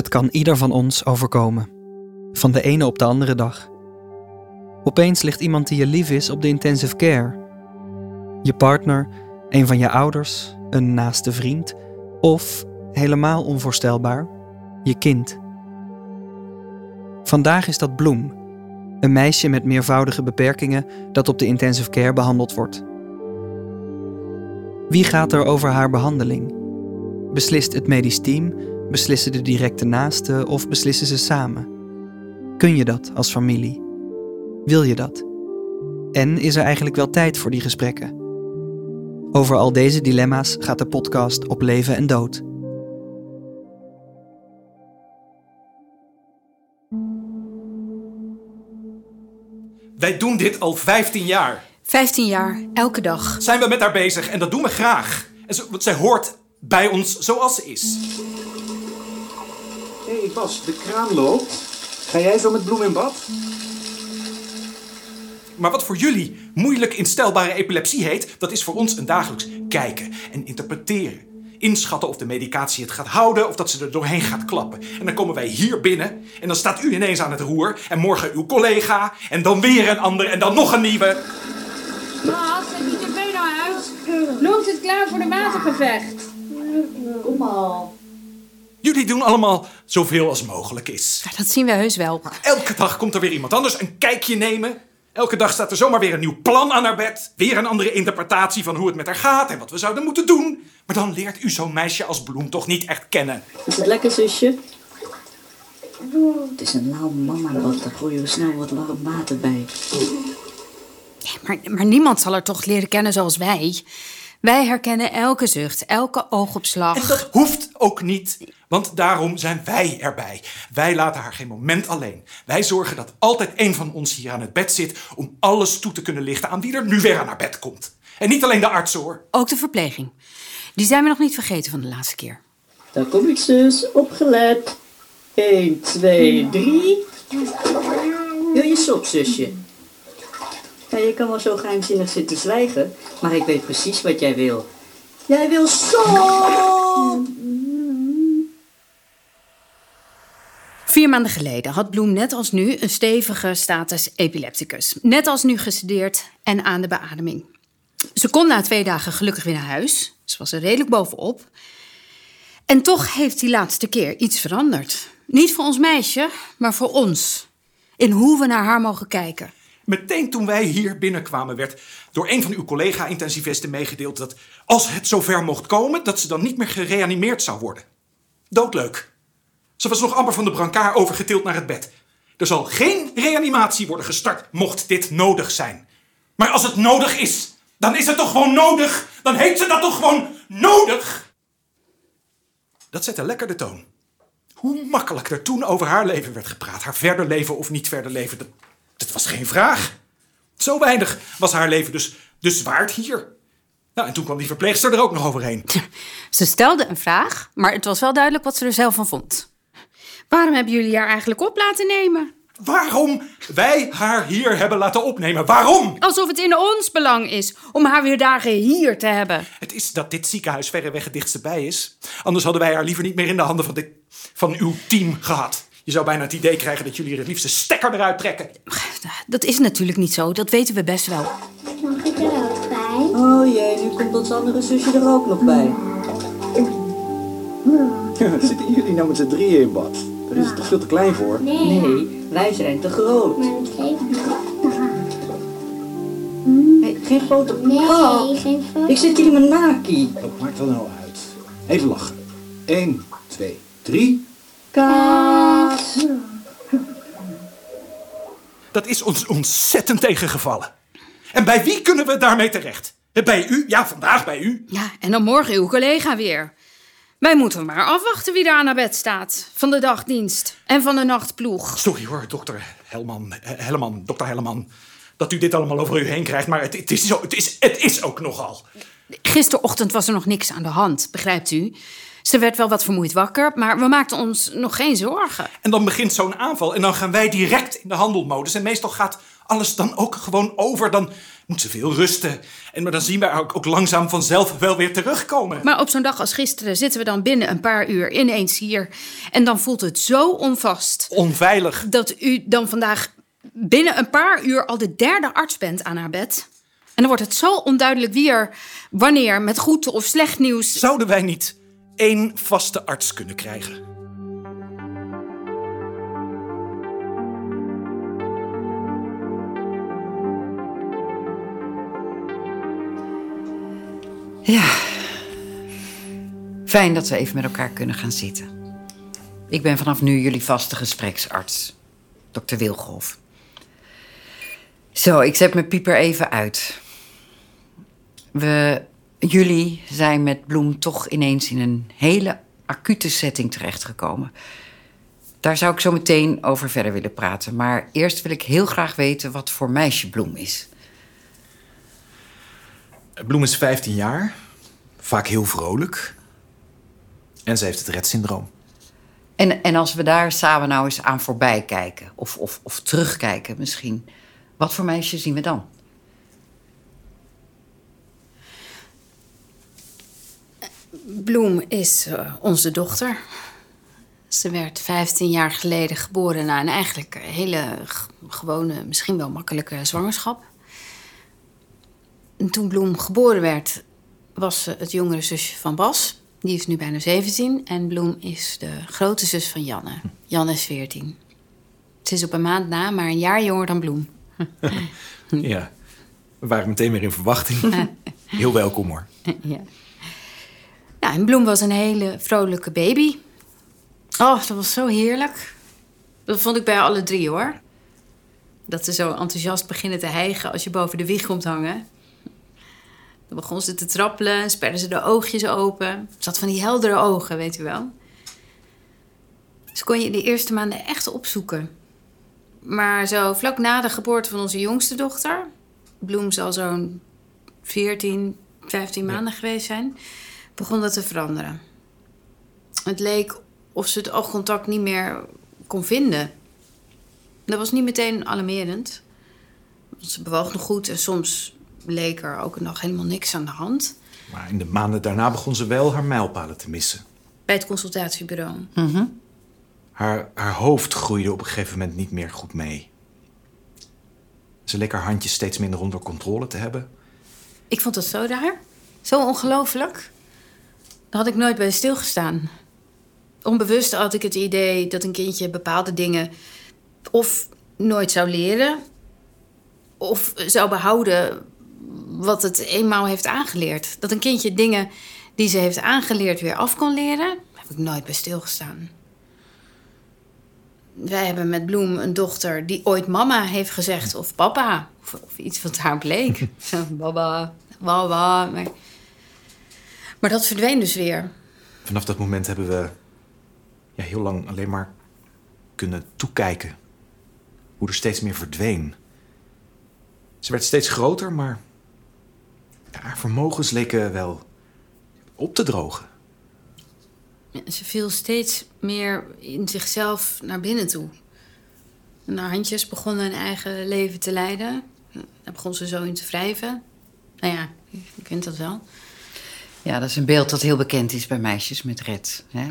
Het kan ieder van ons overkomen. Van de ene op de andere dag. Opeens ligt iemand die je lief is op de intensive care. Je partner, een van je ouders, een naaste vriend of, helemaal onvoorstelbaar, je kind. Vandaag is dat Bloem, een meisje met meervoudige beperkingen dat op de intensive care behandeld wordt. Wie gaat er over haar behandeling? Beslist het medisch team, beslissen de directe naasten of beslissen ze samen? Kun je dat als familie? Wil je dat? En is er eigenlijk wel tijd voor die gesprekken? Over al deze dilemma's gaat de podcast op leven en dood. Wij doen dit al 15 jaar. 15 jaar, elke dag. Zijn we met haar bezig en dat doen we graag. En ze, want zij hoort bij ons zoals ze is. Hé hey Bas, de kraan loopt. Ga jij zo met bloem in bad? Maar wat voor jullie moeilijk instelbare epilepsie heet, dat is voor ons een dagelijks kijken en interpreteren. Inschatten of de medicatie het gaat houden of dat ze er doorheen gaat klappen. En dan komen wij hier binnen en dan staat u ineens aan het roer. En morgen uw collega en dan weer een ander en dan nog een nieuwe. Bas, heb je tv nou uit? Loopt het klaar voor de watergevecht? Kom al. Jullie doen allemaal zoveel als mogelijk is. Ja, dat zien we heus wel. Elke dag komt er weer iemand anders een kijkje nemen. Elke dag staat er zomaar weer een nieuw plan aan haar bed. Weer een andere interpretatie van hoe het met haar gaat en wat we zouden moeten doen. Maar dan leert u zo'n meisje als Bloem toch niet echt kennen. Is het lekker, zusje? Het is een lauw mama-bad, daar gooi je snel wat warm water bij. Maar, maar niemand zal haar toch leren kennen zoals wij. Wij herkennen elke zucht, elke oogopslag. En dat hoeft ook niet, want daarom zijn wij erbij. Wij laten haar geen moment alleen. Wij zorgen dat altijd een van ons hier aan het bed zit om alles toe te kunnen lichten aan wie er nu weer aan haar bed komt. En niet alleen de arts hoor. Ook de verpleging. Die zijn we nog niet vergeten van de laatste keer. Daar kom ik, zus. Opgelet. 1, 2, 3. Wil je sop, zusje? Ja, je kan wel zo geheimzinnig zitten zwijgen, maar ik weet precies wat jij wil. Jij wil sop! Vier maanden geleden had Bloem net als nu een stevige status epilepticus. Net als nu gesedeerd en aan de beademing. Ze kon na twee dagen gelukkig weer naar huis. Ze was er redelijk bovenop. En toch heeft die laatste keer iets veranderd. Niet voor ons meisje, maar voor ons. In hoe we naar haar mogen kijken. Meteen toen wij hier binnenkwamen werd door een van uw collega-intensivisten meegedeeld dat als het zover mocht komen, dat ze dan niet meer gereanimeerd zou worden. Doodleuk. Ze was nog amper van de brancard overgetild naar het bed. Er zal geen reanimatie worden gestart mocht dit nodig zijn. Maar als het nodig is, dan is het toch gewoon nodig? Dan heet ze dat toch gewoon nodig? Dat zette lekker de toon. Hoe makkelijk er toen over haar leven werd gepraat. Haar verder leven of niet verder leven, dat, dat was geen vraag. Zo weinig was haar leven dus, dus waard hier. Nou, en toen kwam die verpleegster er ook nog overheen. Ze stelde een vraag, maar het was wel duidelijk wat ze er zelf van vond. Waarom hebben jullie haar eigenlijk op laten nemen? Waarom wij haar hier hebben laten opnemen? Waarom? Alsof het in ons belang is om haar weer dagen hier te hebben. Het is dat dit ziekenhuis verreweg het dichtste bij is. Anders hadden wij haar liever niet meer in de handen van, dit, van uw team gehad. Je zou bijna het idee krijgen dat jullie er het liefste stekker eruit trekken. Dat is natuurlijk niet zo, dat weten we best wel. Mag ik er ook bij? Oh jee, nu komt ons andere zusje er ook nog bij. Zitten jullie nou met z'n drieën in bad? Daar is het toch veel te klein voor? Nee. Nee, wij zijn te groot. Maar dat geeft niet. Hey, geen foto. Nee, Oh, geen foto. ik zit hier in mijn naki. Dat maakt wel nou uit. Even lachen. 1, 2, 3. Kaas. Dat is ons ontzettend tegengevallen. En bij wie kunnen we daarmee terecht? Bij u? Ja, vandaag bij u. Ja, en dan morgen uw collega weer. Wij moeten maar afwachten wie daar naar bed staat. Van de dagdienst en van de nachtploeg. Sorry hoor, dokter Helman, Helleman, dokter Helleman. Dat u dit allemaal over u heen krijgt, maar het, het, is, zo, het, is, het is ook nogal. Gisterochtend was er nog niks aan de hand, begrijpt u? Ze werd wel wat vermoeid wakker, maar we maakten ons nog geen zorgen. En dan begint zo'n aanval en dan gaan wij direct in de handelmodus. En meestal gaat alles dan ook gewoon over. Dan moet ze veel rusten. En maar dan zien wij ook, ook langzaam vanzelf wel weer terugkomen. Maar op zo'n dag als gisteren zitten we dan binnen een paar uur ineens hier. En dan voelt het zo onvast. Onveilig. Dat u dan vandaag binnen een paar uur al de derde arts bent aan haar bed. En dan wordt het zo onduidelijk wie er wanneer met goed of slecht nieuws. Zouden wij niet één vaste arts kunnen krijgen? Ja. Fijn dat we even met elkaar kunnen gaan zitten. Ik ben vanaf nu jullie vaste gespreksarts, dokter Wilgolf. Zo, ik zet mijn pieper even uit. We, jullie zijn met Bloem toch ineens in een hele acute setting terechtgekomen. Daar zou ik zo meteen over verder willen praten. Maar eerst wil ik heel graag weten wat voor meisje Bloem is. Bloem is 15 jaar, vaak heel vrolijk. En ze heeft het Rett-syndroom. En, en als we daar samen nou eens aan voorbij kijken, of, of, of terugkijken misschien, wat voor meisje zien we dan? Bloem is eh, onze dochter. Ze werd 15 jaar geleden geboren na een eigenlijk hele gewone, misschien wel makkelijke zwangerschap. En toen Bloem geboren werd, was ze het jongere zusje van Bas. Die is nu bijna 17. En Bloem is de grote zus van Janne. Janne is 14. Ze is op een maand na, maar een jaar jonger dan Bloem. Ja, we waren meteen weer in verwachting. Heel welkom hoor. ja. Nou, en Bloem was een hele vrolijke baby. Oh, dat was zo heerlijk. Dat vond ik bij alle drie hoor. Dat ze zo enthousiast beginnen te hijgen als je boven de wieg komt hangen. Dan begon ze te trappelen, sperde ze de oogjes open. Ze had van die heldere ogen, weet u wel. Ze kon je de eerste maanden echt opzoeken. Maar zo vlak na de geboorte van onze jongste dochter... Bloem zal zo'n 14, 15 maanden geweest zijn... begon dat te veranderen. Het leek of ze het oogcontact niet meer kon vinden. Dat was niet meteen alarmerend. Want Ze bewoog nog goed en soms leek er ook nog helemaal niks aan de hand. Maar in de maanden daarna begon ze wel haar mijlpalen te missen. Bij het consultatiebureau. Haar, haar hoofd groeide op een gegeven moment niet meer goed mee. Ze leek haar handjes steeds minder onder controle te hebben. Ik vond dat zo raar. Zo ongelooflijk. Daar had ik nooit bij stilgestaan. Onbewust had ik het idee dat een kindje bepaalde dingen of nooit zou leren, of zou behouden wat het eenmaal heeft aangeleerd. Dat een kindje dingen die ze heeft aangeleerd weer af kon leren, daar heb ik nooit bij stilgestaan. Wij hebben met Bloem een dochter die ooit mama heeft gezegd of papa. Of, of iets wat haar bleek. Baba, baba. Maar, maar dat verdween dus weer. Vanaf dat moment hebben we ja, heel lang alleen maar kunnen toekijken. Hoe er steeds meer verdween. Ze werd steeds groter, maar ja, haar vermogens leken wel op te drogen. Ze viel steeds meer in zichzelf naar binnen toe. En haar handjes begonnen een eigen leven te leiden. Daar begon ze zo in te wrijven. Nou ja, je kent dat wel. Ja, dat is een beeld dat heel bekend is bij meisjes met red. Hè?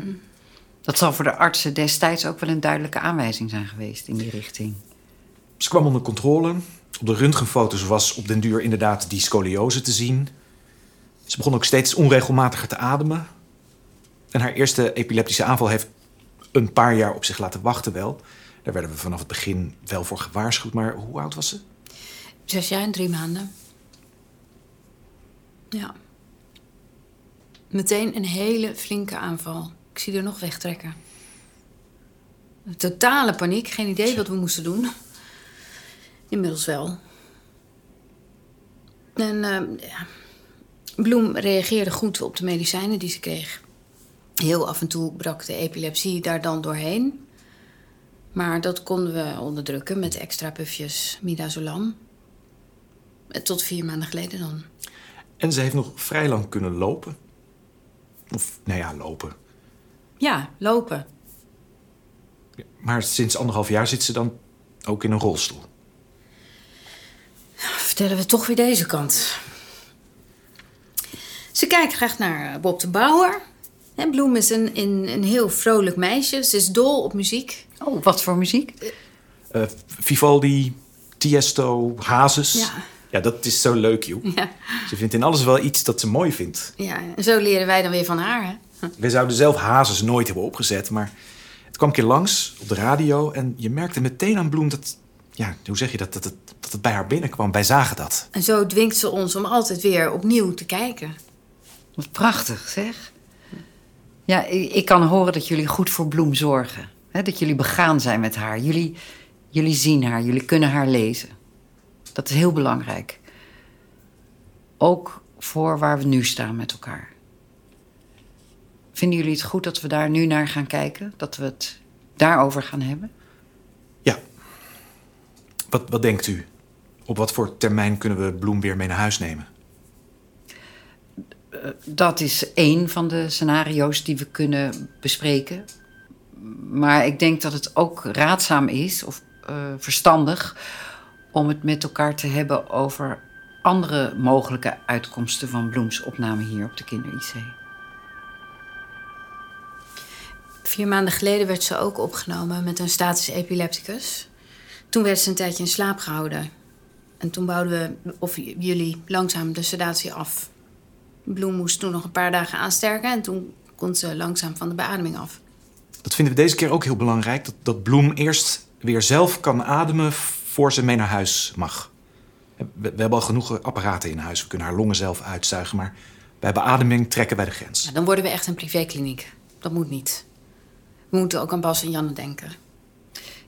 Dat zal voor de artsen destijds ook wel een duidelijke aanwijzing zijn geweest in die richting. Ze kwam onder controle. Op de röntgenfoto's was op den duur inderdaad die scoliose te zien. Ze begon ook steeds onregelmatiger te ademen. En haar eerste epileptische aanval heeft een paar jaar op zich laten wachten wel. Daar werden we vanaf het begin wel voor gewaarschuwd. Maar hoe oud was ze? Zes jaar en drie maanden. Ja. Meteen een hele flinke aanval. Ik zie er nog wegtrekken. Totale paniek, geen idee wat we moesten doen. Inmiddels wel. En eh, ja. Bloem reageerde goed op de medicijnen die ze kreeg. Heel af en toe brak de epilepsie daar dan doorheen. Maar dat konden we onderdrukken met extra pufjes midazolam. Eh, Tot vier maanden geleden dan. En ze heeft nog vrij lang kunnen lopen. Of, nou ja, lopen. Ja, lopen. Maar sinds anderhalf jaar zit ze dan ook in een rolstoel. Vertellen we toch weer deze kant. Ze kijkt graag naar eh, Bob de Bouwer. En Bloem is een, een, een heel vrolijk meisje. Ze is dol op muziek. Oh, wat voor muziek? Eh, Vivaldi, Tiesto, Hazes. Ja. Ja, dat is zo leuk, joh. Ja, Ze vindt in alles wel iets dat ze mooi vindt. ja, en zo leren wij dan weer van haar. Hè? We zouden zelf Hazes nooit hebben opgezet, maar het kwam een keer langs op de radio en je merkte meteen aan Bloem dat, ja, hoe zeg je dat, dat het, dat het bij haar binnenkwam. Wij zagen dat. En zo dwingt ze ons om altijd weer opnieuw te kijken. Wat prachtig, zeg. Ja, ik, ik kan horen dat jullie goed voor Bloem zorgen. Hè, dat jullie begaan zijn met haar. Jullie, jullie zien haar, jullie kunnen haar lezen. Dat is heel belangrijk. Ook voor waar we nu staan met elkaar. Vinden jullie het goed dat we daar nu naar gaan kijken? Dat we het daarover gaan hebben? Ja. Wat, wat denkt u? Op wat voor termijn kunnen we Bloem weer mee naar huis nemen? Dat is één van de scenario's die we kunnen bespreken. Maar ik denk dat het ook raadzaam is, of eh, verstandig, om het met elkaar te hebben over andere mogelijke uitkomsten van Bloems opname hier op de kinder-IC. Vier maanden geleden werd ze ook opgenomen met een status epilepticus. Toen werd ze een tijdje in slaap gehouden. En toen bouwden we, of jullie, langzaam de sedatie af. Bloem moest toen nog een paar dagen aansterken en toen kon ze langzaam van de beademing af. Dat vinden we deze keer ook heel belangrijk. Dat, dat Bloem eerst weer zelf kan ademen voor ze mee naar huis mag. We, we hebben al genoeg apparaten in huis. We kunnen haar longen zelf uitzuigen. Maar bij beademing trekken wij de grens. Dan worden we echt een privékliniek. Dat moet niet. We moeten ook aan Bas en Janne denken.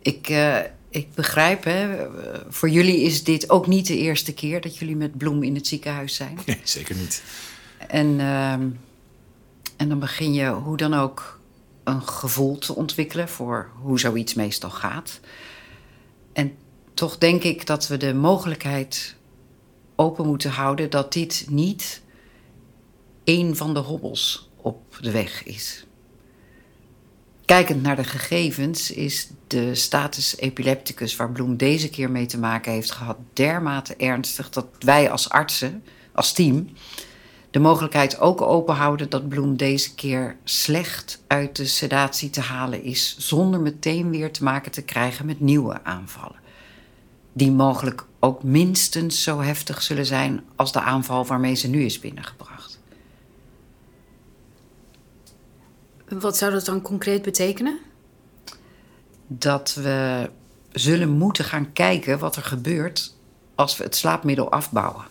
Ik, eh, ik begrijp, hè, voor jullie is dit ook niet de eerste keer dat jullie met Bloem in het ziekenhuis zijn. Nee, zeker niet. En, ehm, en dan begin je hoe dan ook een gevoel te ontwikkelen voor hoe zoiets meestal gaat. En toch denk ik dat we de mogelijkheid open moeten houden dat dit niet één van de hobbels op de weg is. Kijkend naar de gegevens is de status epilepticus waar Bloem deze keer mee te maken heeft gehad dermate ernstig dat wij als artsen, als team, de mogelijkheid ook openhouden dat Bloem deze keer slecht uit de sedatie te halen is, zonder meteen weer te maken te krijgen met nieuwe aanvallen. Die mogelijk ook minstens zo heftig zullen zijn als de aanval waarmee ze nu is binnengebracht. Wat zou dat dan concreet betekenen? Dat we zullen moeten gaan kijken wat er gebeurt als we het slaapmiddel afbouwen.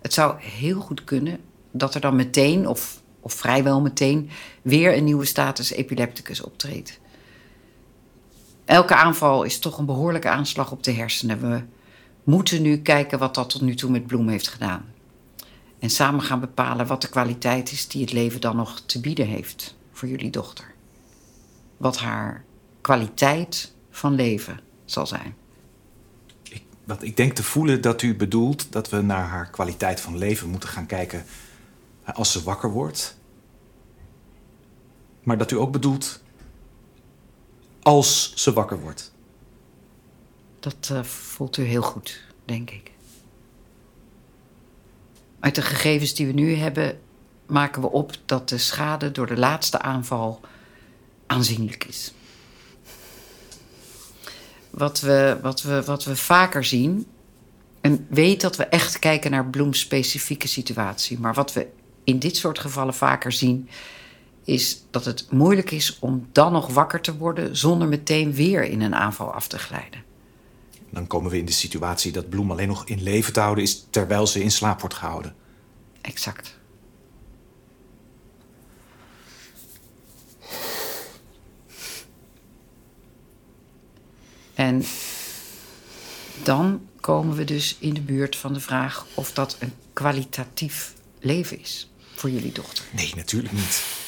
Het zou heel goed kunnen dat er dan meteen, of, of vrijwel meteen, weer een nieuwe status epilepticus optreedt. Elke aanval is toch een behoorlijke aanslag op de hersenen. We moeten nu kijken wat dat tot nu toe met Bloem heeft gedaan. En samen gaan bepalen wat de kwaliteit is die het leven dan nog te bieden heeft voor jullie dochter. Wat haar kwaliteit van leven zal zijn. Ik, wat ik denk te voelen dat u bedoelt dat we naar haar kwaliteit van leven moeten gaan kijken eh, als ze wakker wordt. Maar dat u ook bedoelt als ze wakker wordt. Dat eh, voelt u heel goed, denk ik. Uit de gegevens die we nu hebben, maken we op dat de schade door de laatste aanval aanzienlijk is. Wat we, wat we, wat we vaker zien, en weet dat we echt kijken naar Bloems specifieke situatie, maar wat we in dit soort gevallen vaker zien, is dat het moeilijk is om dan nog wakker te worden zonder meteen weer in een aanval af te glijden. Dan komen we in de situatie dat Bloem alleen nog in leven te houden is terwijl ze in slaap wordt gehouden. Exact. En dan komen we dus in de buurt van de vraag of dat een kwalitatief leven is voor jullie dochter. Nee, natuurlijk niet.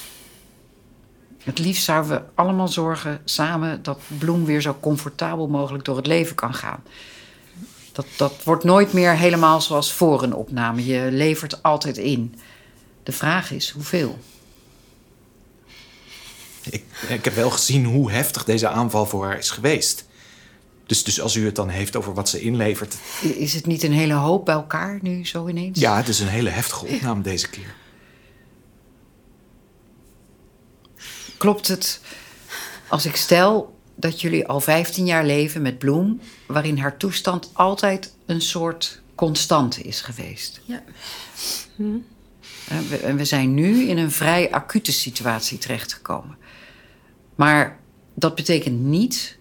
Het liefst zouden we allemaal zorgen samen dat Bloem weer zo comfortabel mogelijk door het leven kan gaan. Dat, dat wordt nooit meer helemaal zoals voor een opname. Je levert altijd in. De vraag is hoeveel. Ik, ik heb wel gezien hoe heftig deze aanval voor haar is geweest. Dus, dus als u het dan heeft over wat ze inlevert. Is het niet een hele hoop bij elkaar nu zo ineens? Ja, het is een hele heftige opname deze keer. Klopt het als ik stel dat jullie al 15 jaar leven met Bloem, waarin haar toestand altijd een soort constante is geweest? Ja. En we, en we zijn nu in een vrij acute situatie terechtgekomen. Maar dat betekent niet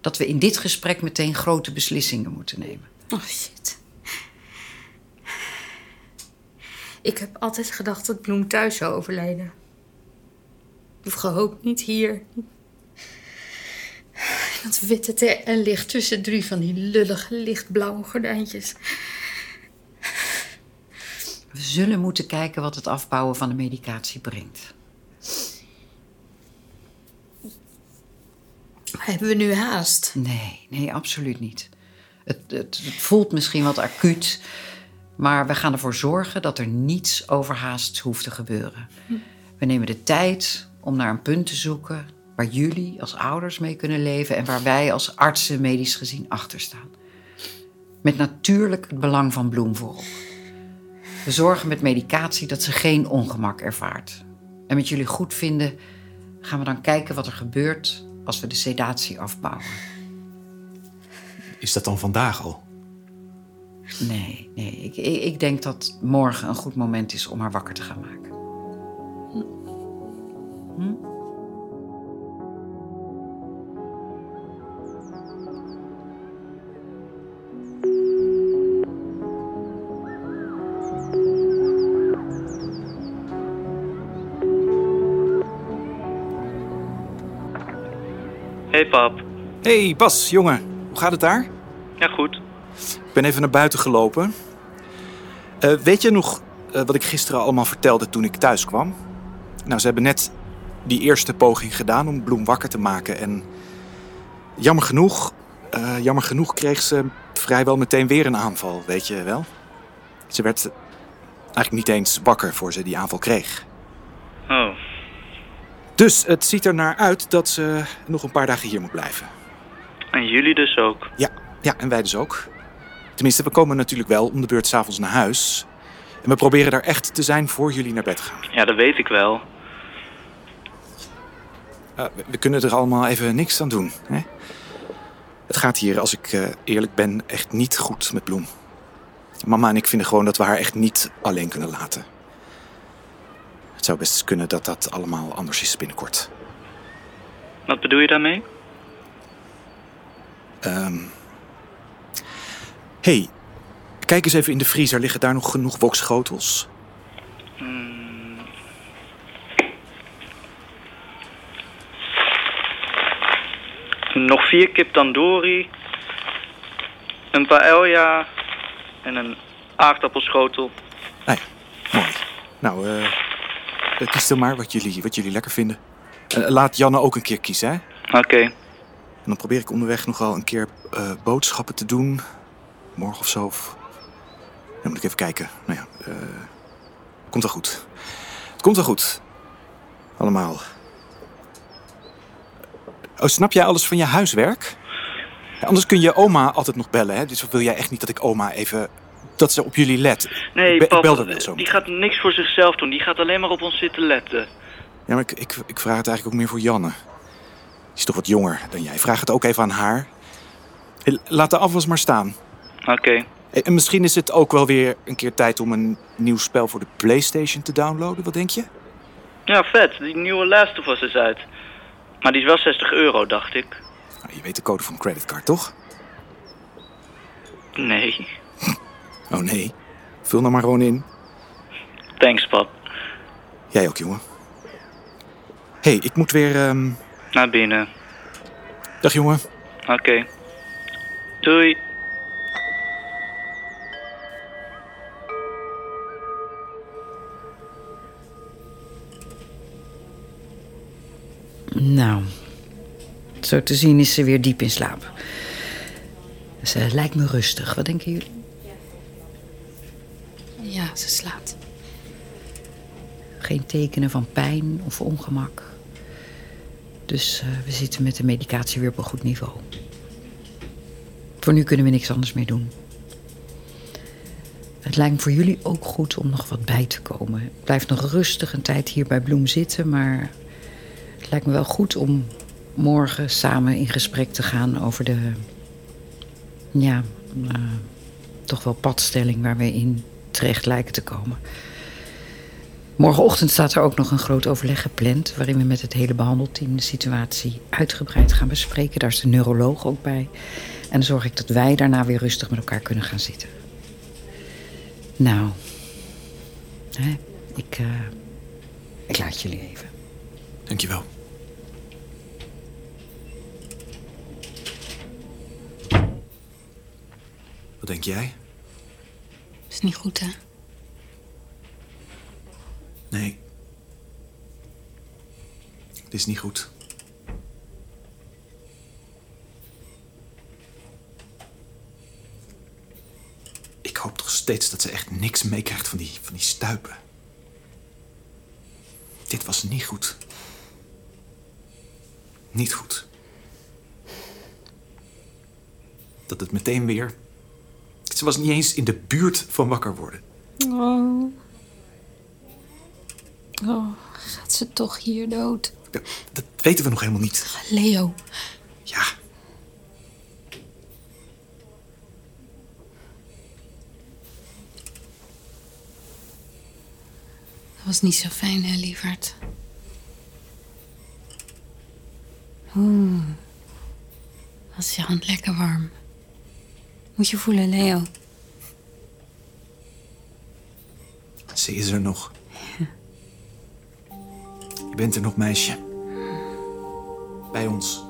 dat we in dit gesprek meteen grote beslissingen moeten nemen. Oh shit. Ik heb altijd gedacht dat Bloem thuis zou overlijden. Gehoopt niet hier. Dat witte te en licht tussen drie van die lullige lichtblauwe gordijntjes. We zullen moeten kijken wat het afbouwen van de medicatie brengt. Hebben we nu haast? Nee, nee, absoluut niet. Het, het, het voelt misschien wat acuut, maar we gaan ervoor zorgen dat er niets overhaast hoeft te gebeuren. We nemen de tijd om naar een punt te zoeken waar jullie als ouders mee kunnen leven en waar wij als artsen medisch gezien achter staan. Met natuurlijk het belang van Bloem voorop. We zorgen met medicatie dat ze geen ongemak ervaart. En met jullie goed vinden gaan we dan kijken wat er gebeurt als we de sedatie afbouwen. Is dat dan vandaag al? Nee, nee. Ik, ik, ik denk dat morgen een goed moment is om haar wakker te gaan maken. Hey pap. hey, Bas, jongen. Hoe gaat het daar? Ja, goed. Ik ben even naar buiten gelopen. Eh, weet je nog eh, wat ik gisteren allemaal vertelde toen ik thuis kwam? Nou, ze hebben net die eerste poging gedaan om Bloem wakker te maken. En jammer genoeg, eh, jammer genoeg kreeg ze vrijwel meteen weer een aanval, weet je wel? Ze werd eigenlijk niet eens wakker voor ze die aanval kreeg. Oh, Dus het ziet er naar uit dat ze nog een paar dagen hier moet blijven. en jullie dus ook. Ja, ja, en wij dus ook. Tenminste, we komen natuurlijk wel om de beurt s'avonds naar huis. En we proberen daar echt te zijn voor jullie naar bed gaan. Ja, dat weet ik wel. Eh, we, kunnen er allemaal even niks aan doen. Hè? Het gaat hier, als ik eh, eerlijk ben, echt niet goed met Bloem. Mama en ik vinden gewoon dat we haar echt niet alleen kunnen laten. Het zou best kunnen dat dat allemaal anders is binnenkort. Wat bedoel je daarmee? Ehm hey, kijk eens even in de vriezer. Liggen daar nog genoeg wokschotels? Nog vier kip tandoori, een paella en een aardappelschotel. Nou ja, mooi. Nou, eh eh, kies dan maar wat jullie, wat jullie lekker vinden. Eh, laat Janne ook een keer kiezen, hè? Oké, En dan probeer ik onderweg nog wel een keer eh, boodschappen te doen. Morgen of zo. Of... Dan moet ik even kijken. Nou ja, komt wel goed. Het komt wel goed. Allemaal. Oh, snap jij alles van je huiswerk? Anders kun je oma altijd nog bellen, hè? Dus wil jij echt niet dat ik oma even... Dat ze op jullie let. nee be- pap, bel zo. die gaat niks voor zichzelf doen. Die gaat alleen maar op ons zitten letten. Ja, maar ik, ik, ik vraag het eigenlijk ook meer voor Janne. Die is toch wat jonger dan jij. Vraag het ook even aan haar. Laat de afwas maar staan. Oké, En misschien is het ook wel weer een keer tijd om een nieuw spel voor de PlayStation te downloaden. Wat denk je? ja vet. Die nieuwe Last of Us is uit. Maar die is wel 60 euro, dacht ik. Nou, je weet de code van creditcard, toch? Nee, Oh nee. Vul nou maar gewoon in. thanks pap. Jij ook, jongen. hey, ik moet weer... ehm, Naar binnen. Dag, jongen. Oké. Doei. Nou, zo te zien is ze weer diep in slaap. Ze lijkt me rustig. Wat denken jullie? Ja, ze slaapt. Geen tekenen van pijn of ongemak. Dus eh, we zitten met de medicatie weer op een goed niveau. Voor nu kunnen we niks anders meer doen. Het lijkt me voor jullie ook goed om nog wat bij te komen. Ik blijf nog rustig een tijd hier bij Bloem zitten, maar lijkt me wel goed om morgen samen in gesprek te gaan over de, ja, eh, toch wel padstelling waar we in terecht lijken te komen. Morgenochtend staat er ook nog een groot overleg gepland... waarin we met het hele behandelteam de situatie uitgebreid gaan bespreken. Daar is de neuroloog ook bij. En dan zorg ik dat wij daarna weer rustig met elkaar kunnen gaan zitten. Nou, ik, uh, ik laat jullie even. Dankjewel. Wat denk jij? Is niet goed, hè? Nee. Het is niet goed. Ik hoop toch steeds dat ze echt niks meekrijgt van die, van die stuipen. Dit was niet goed. Niet goed. Dat het meteen weer. Ze was niet eens in de buurt van wakker worden. Oh. Oh, gaat ze toch hier dood? Dat, dat weten we nog helemaal niet. Leo. Ja. Dat was niet zo fijn, hè, lieverd? Oeh. Wat is je hand lekker warm. Moet je voelen, Leo. Ze is er nog. Je bent er nog, meisje. Bij ons.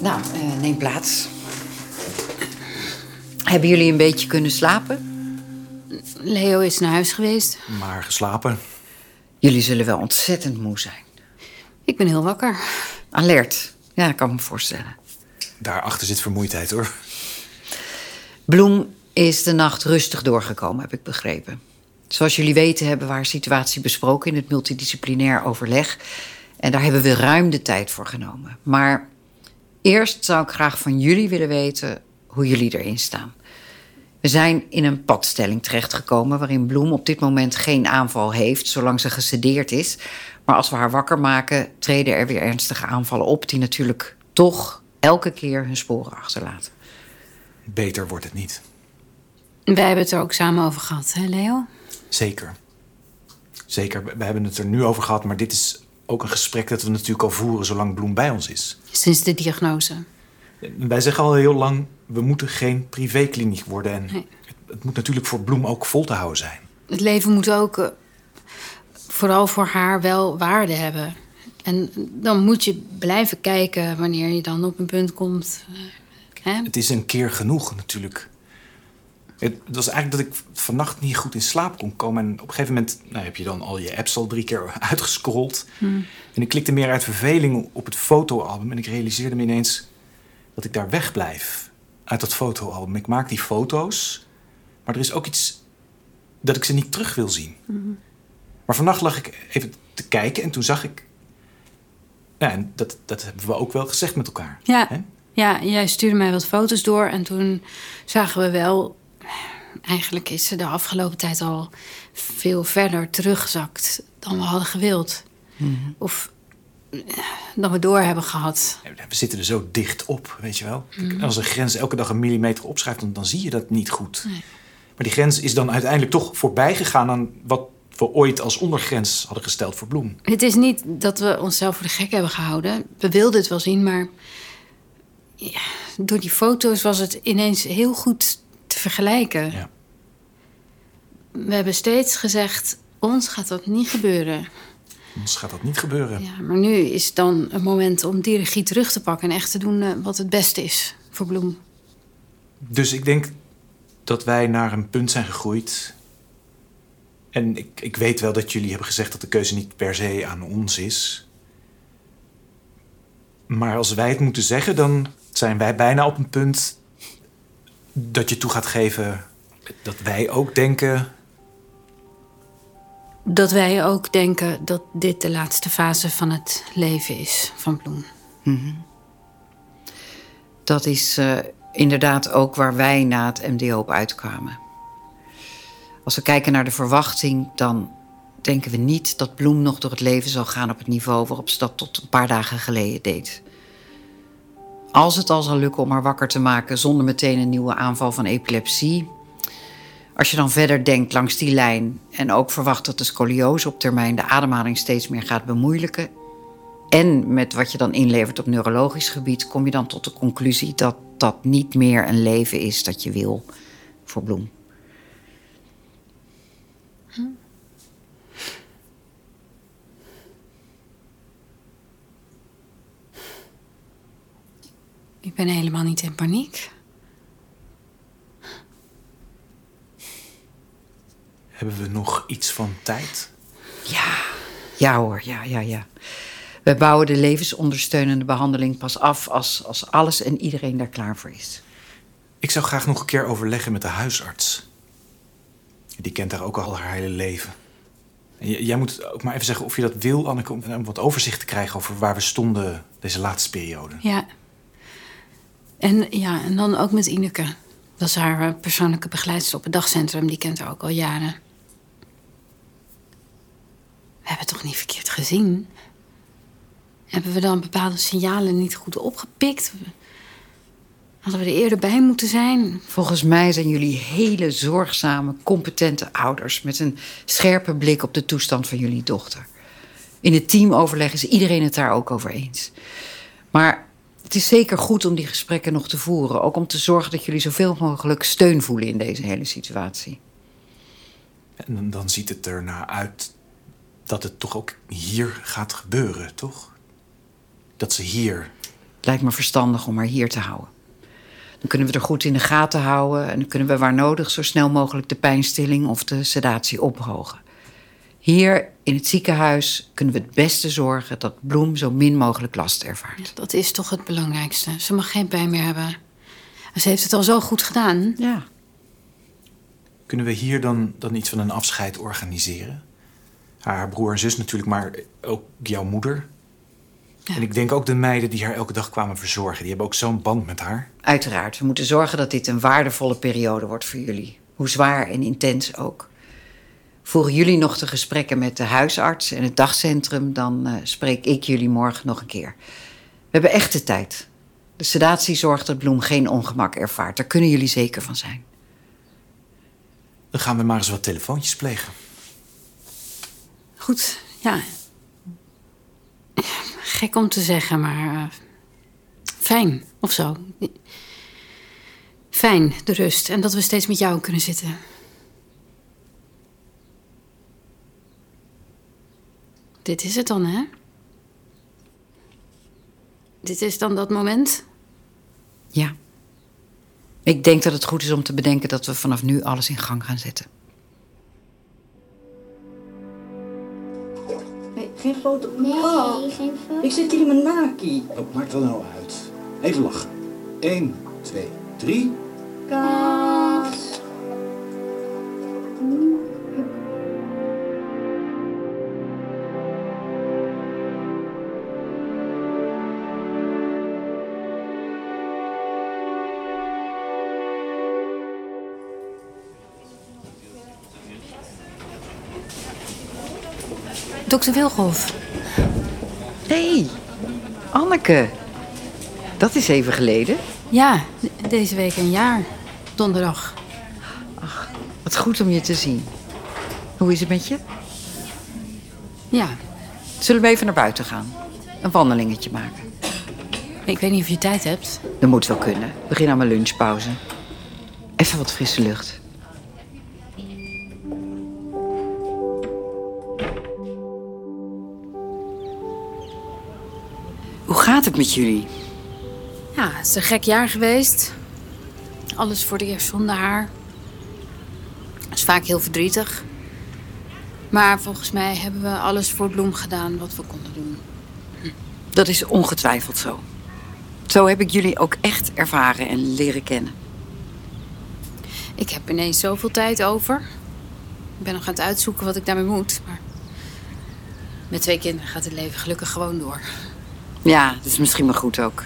Nou, uh, neem plaats. Hebben jullie een beetje kunnen slapen? Leo is naar huis geweest. Maar geslapen. Jullie zullen wel ontzettend moe zijn. Ik ben heel wakker. Alert. Ja, dat kan ik me voorstellen. Daarachter zit vermoeidheid, hoor. Bloem is de nacht rustig doorgekomen, heb ik begrepen. Zoals jullie weten hebben we haar situatie besproken in het multidisciplinair overleg. En daar hebben we ruim de tijd voor genomen. Maar eerst zou ik graag van jullie willen weten hoe jullie erin staan. We zijn in een padstelling terechtgekomen waarin Bloem op dit moment geen aanval heeft, zolang ze gesedeerd is. Maar als we haar wakker maken, treden er weer ernstige aanvallen op, die natuurlijk toch elke keer hun sporen achterlaten. Beter wordt het niet. Wij hebben het er ook samen over gehad, hè, Leo? Zeker. Zeker, we hebben het er nu over gehad, maar dit is ook een gesprek dat we natuurlijk al voeren zolang Bloem bij ons is. Sinds de diagnose. Wij zeggen al heel lang, we moeten geen privékliniek worden. En nee. het, het, moet natuurlijk voor Bloem ook vol te houden zijn. Het leven moet ook, uh, vooral voor haar, wel waarde hebben. En dan moet je blijven kijken wanneer je dan op een punt komt. Hè? Het is een keer genoeg natuurlijk. Het was eigenlijk dat ik vannacht niet goed in slaap kon komen. En op een gegeven moment nou, heb je dan al je apps al drie keer uitgescrolld. Hmm. En ik klikte meer uit verveling op het fotoalbum. En ik realiseerde me ineens dat ik daar wegblijf uit dat fotoalbum. Ik maak die foto's, maar er is ook iets dat ik ze niet terug wil zien. Mm. Maar vannacht lag ik even te kijken en toen zag ik. Ja, en dat, dat hebben we ook wel gezegd met elkaar. Ja, hè? ja, jij stuurde mij wat foto's door en toen zagen we wel. Eigenlijk is ze de afgelopen tijd al veel verder teruggezakt dan we hadden gewild. Mm. Of dan we door hebben gehad. We zitten er zo dicht op, weet je wel. Mhm. Als een grens elke dag een millimeter opschrijft, dan, dan zie je dat niet goed. Nee. Maar die grens is dan uiteindelijk toch voorbij gegaan aan wat we ooit als ondergrens hadden gesteld voor Bloem. Het is niet dat we onszelf voor de gek hebben gehouden. We wilden het wel zien, maar ja, door die foto's was het ineens heel goed te vergelijken. Ja. We hebben steeds gezegd, ons gaat dat niet gebeuren. Ons gaat dat niet gebeuren. Ja, maar nu is dan een moment om die regie terug te pakken... en echt te doen eh, wat het beste is voor Bloem. Dus ik denk dat wij naar een punt zijn gegroeid. En ik, ik weet wel dat jullie hebben gezegd dat de keuze niet per se aan ons is. Maar als wij het moeten zeggen, dan zijn wij bijna op een punt Dat je toe gaat geven dat wij ook denken. Dat wij ook denken dat dit de laatste fase van het leven is van Bloem. Dat is eh, inderdaad ook waar wij na het MDO op uitkwamen. Als we kijken naar de verwachting, dan denken we niet dat Bloem nog door het leven zal gaan op het niveau waarop ze dat tot een paar dagen geleden deed. Als het al zal lukken om haar wakker te maken zonder meteen een nieuwe aanval van epilepsie. Als je dan verder denkt langs die lijn en ook verwacht dat de scoliose op termijn de ademhaling steeds meer gaat bemoeilijken. En met wat je dan inlevert op neurologisch gebied, kom je dan tot de conclusie dat dat niet meer een leven is dat je wil voor Bloem. Ik ben helemaal niet in paniek. Hebben we nog iets van tijd? Ja hoor, ja, ja, ja. We bouwen de levensondersteunende behandeling pas af als, als alles en iedereen daar klaar voor is. Ik zou graag nog een keer overleggen met de huisarts. Die kent haar ook al haar hele leven. En jij moet ook maar even zeggen of je dat wil, Anneke, om om wat overzicht te krijgen over waar we stonden deze laatste periode. Ja. En, ja, en dan ook met Ineke. Dat is haar eh, persoonlijke begeleidster op het dagcentrum. Die kent haar ook al jaren. We hebben het toch niet verkeerd gezien? Hebben we dan bepaalde signalen niet goed opgepikt? Hadden we er eerder bij moeten zijn? Volgens mij zijn jullie hele zorgzame, competente ouders met een scherpe blik op de toestand van jullie dochter. In het teamoverleg is iedereen het daar ook over eens. Maar het is zeker goed om die gesprekken nog te voeren. Ook om te zorgen dat jullie zoveel mogelijk steun voelen in deze hele situatie. En dan, dan ziet het er naar uit dat het toch ook hier gaat gebeuren, toch? Dat ze hier. Lijkt me verstandig om haar hier te houden. Dan kunnen we er goed in de gaten houden en dan kunnen we waar nodig zo snel mogelijk de pijnstilling of de sedatie ophogen. Hier in het ziekenhuis kunnen we het beste zorgen dat Bloem zo min mogelijk last ervaart. Dat is toch het belangrijkste. Ze mag geen pijn meer hebben. En ze heeft het al zo goed gedaan. Ja. Kunnen we hier dan, dan iets van een afscheid organiseren? Haar broer en zus natuurlijk, maar ook jouw moeder. En ik denk ook de meiden die haar elke dag kwamen verzorgen. Die hebben ook zo'n band met haar. Uiteraard, we moeten zorgen dat dit een waardevolle periode wordt voor jullie. Hoe zwaar en intens ook. Voeren jullie nog de gesprekken met de huisarts en het dagcentrum, dan eh, spreek ik jullie morgen nog een keer. We hebben echte tijd. De sedatie zorgt dat Bloem geen ongemak ervaart. Daar kunnen jullie zeker van zijn. Dan gaan we maar eens wat telefoontjes plegen. Goed, ja. Gek om te zeggen, maar eh, fijn of zo. Fijn, de rust. En dat we steeds met jou kunnen zitten. Dit is het dan, hè? Dit is dan dat moment? Ja. Ik denk dat het goed is om te bedenken dat we vanaf nu alles in gang gaan zetten. Geen foto. Nee, Oh, geen foto. ik zit hier in mijn naki. Oh, maakt wel nou uit. Even lachen. 1, 2, 3. Kaas. Dokter Wilgolf. Hé, hey, Anneke. Dat is even geleden. Ja, de- deze week een jaar. Donderdag. Wat goed om je te zien. Hoe is het met je? Ja, Zullen we even naar buiten gaan? Een wandelingetje maken. ik weet niet of je tijd hebt. Dat moet wel kunnen. Begin aan mijn lunchpauze. Even wat frisse lucht. Het met jullie? Ja, het is een gek jaar geweest. Alles voor het eerst zonder haar. Dat is vaak heel verdrietig. Maar volgens mij hebben we alles voor Bloem gedaan wat we konden doen. Dat is ongetwijfeld zo. Zo heb ik jullie ook echt ervaren en leren kennen. Ik heb ineens zoveel tijd over. Ik ben nog aan het uitzoeken wat ik daarmee moet. Maar met twee kinderen gaat het leven gelukkig gewoon door. Ja, dat is misschien maar goed ook.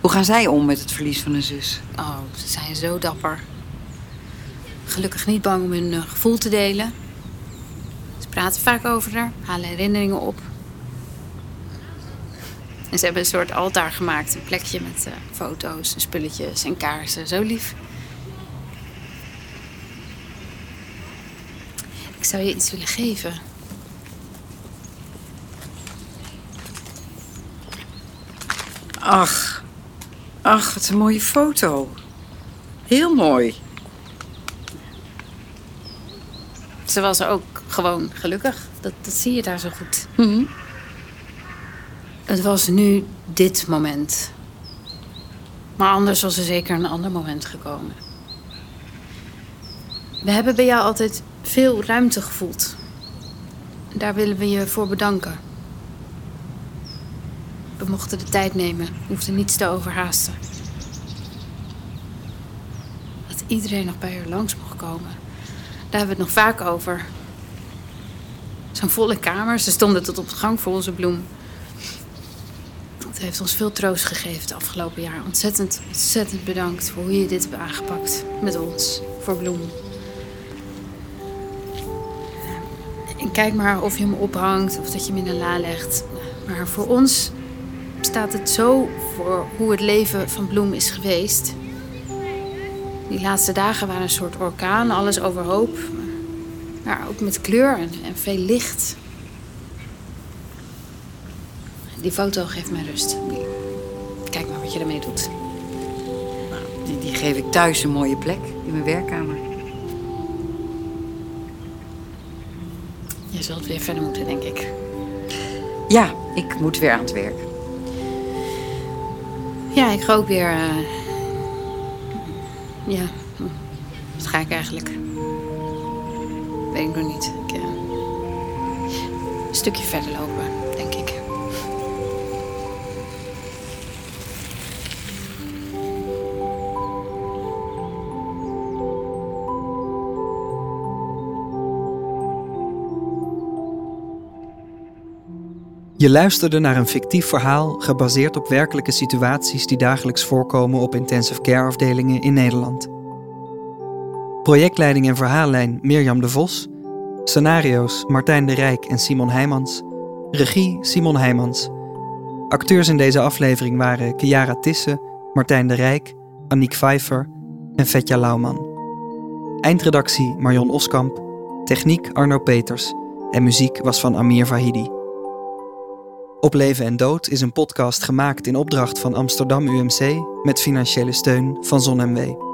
Hoe gaan zij om met het verlies van een zus? Oh, ze zijn zo dapper. Gelukkig niet bang om hun eh, gevoel te delen. Ze praten vaak over haar, halen herinneringen op. En ze hebben een soort altaar gemaakt. Een plekje met uh, foto's, spulletjes en kaarsen. Zo lief. Ik zou je iets willen geven. Ach, ach, wat een mooie foto. Heel mooi. Ze was ook gewoon gelukkig. Dat, dat zie je daar zo goed. Mhm. Het was nu dit moment. Maar anders was er zeker een ander moment gekomen. We hebben bij jou altijd veel ruimte gevoeld. Daar willen we je voor bedanken. We mochten de tijd nemen, hoefden niets te overhaasten. Dat iedereen nog bij haar langs mocht komen. Daar hebben we het nog vaak over. Zo'n volle kamer, ze stonden tot op de gang voor onze bloem. Het heeft ons veel troost gegeven het afgelopen jaar. Ontzettend, ontzettend bedankt voor hoe je dit hebt aangepakt met ons, voor Bloem. En kijk maar of je hem ophangt of dat je hem in de la legt. Maar voor ons staat het zo voor hoe het leven van Bloem is geweest. Die laatste dagen waren een soort orkaan, alles overhoop. Maar ook met kleur en, veel licht. Die foto geeft mij rust. Kijk maar wat je ermee doet. Die, die geef ik thuis een mooie plek in mijn werkkamer. Je zult weer verder moeten, denk ik. Ja, ik moet weer aan het werk. Ja, ik ga ook weer. eh, Ja, wat ga ik eigenlijk? Weet ik nog niet. Ik, eh, Een stukje verder lopen, Je luisterde naar een fictief verhaal gebaseerd op werkelijke situaties die dagelijks voorkomen op intensive care afdelingen in Nederland. Projectleiding en verhaallijn Mirjam de Vos. Scenario's Martijn de Rijk en Simon Heijmans. Regie Simon Heijmans. Acteurs in deze aflevering waren Kiara Tisse, Martijn de Rijk, Aniek Vijver en Vetja Lauwman. Eindredactie Marion Oskamp. Techniek Arno Peters. En muziek was van Amir Vahidi. Op Leven en Dood is een podcast gemaakt in opdracht van Amsterdam UMC met financiële steun van ZonMW.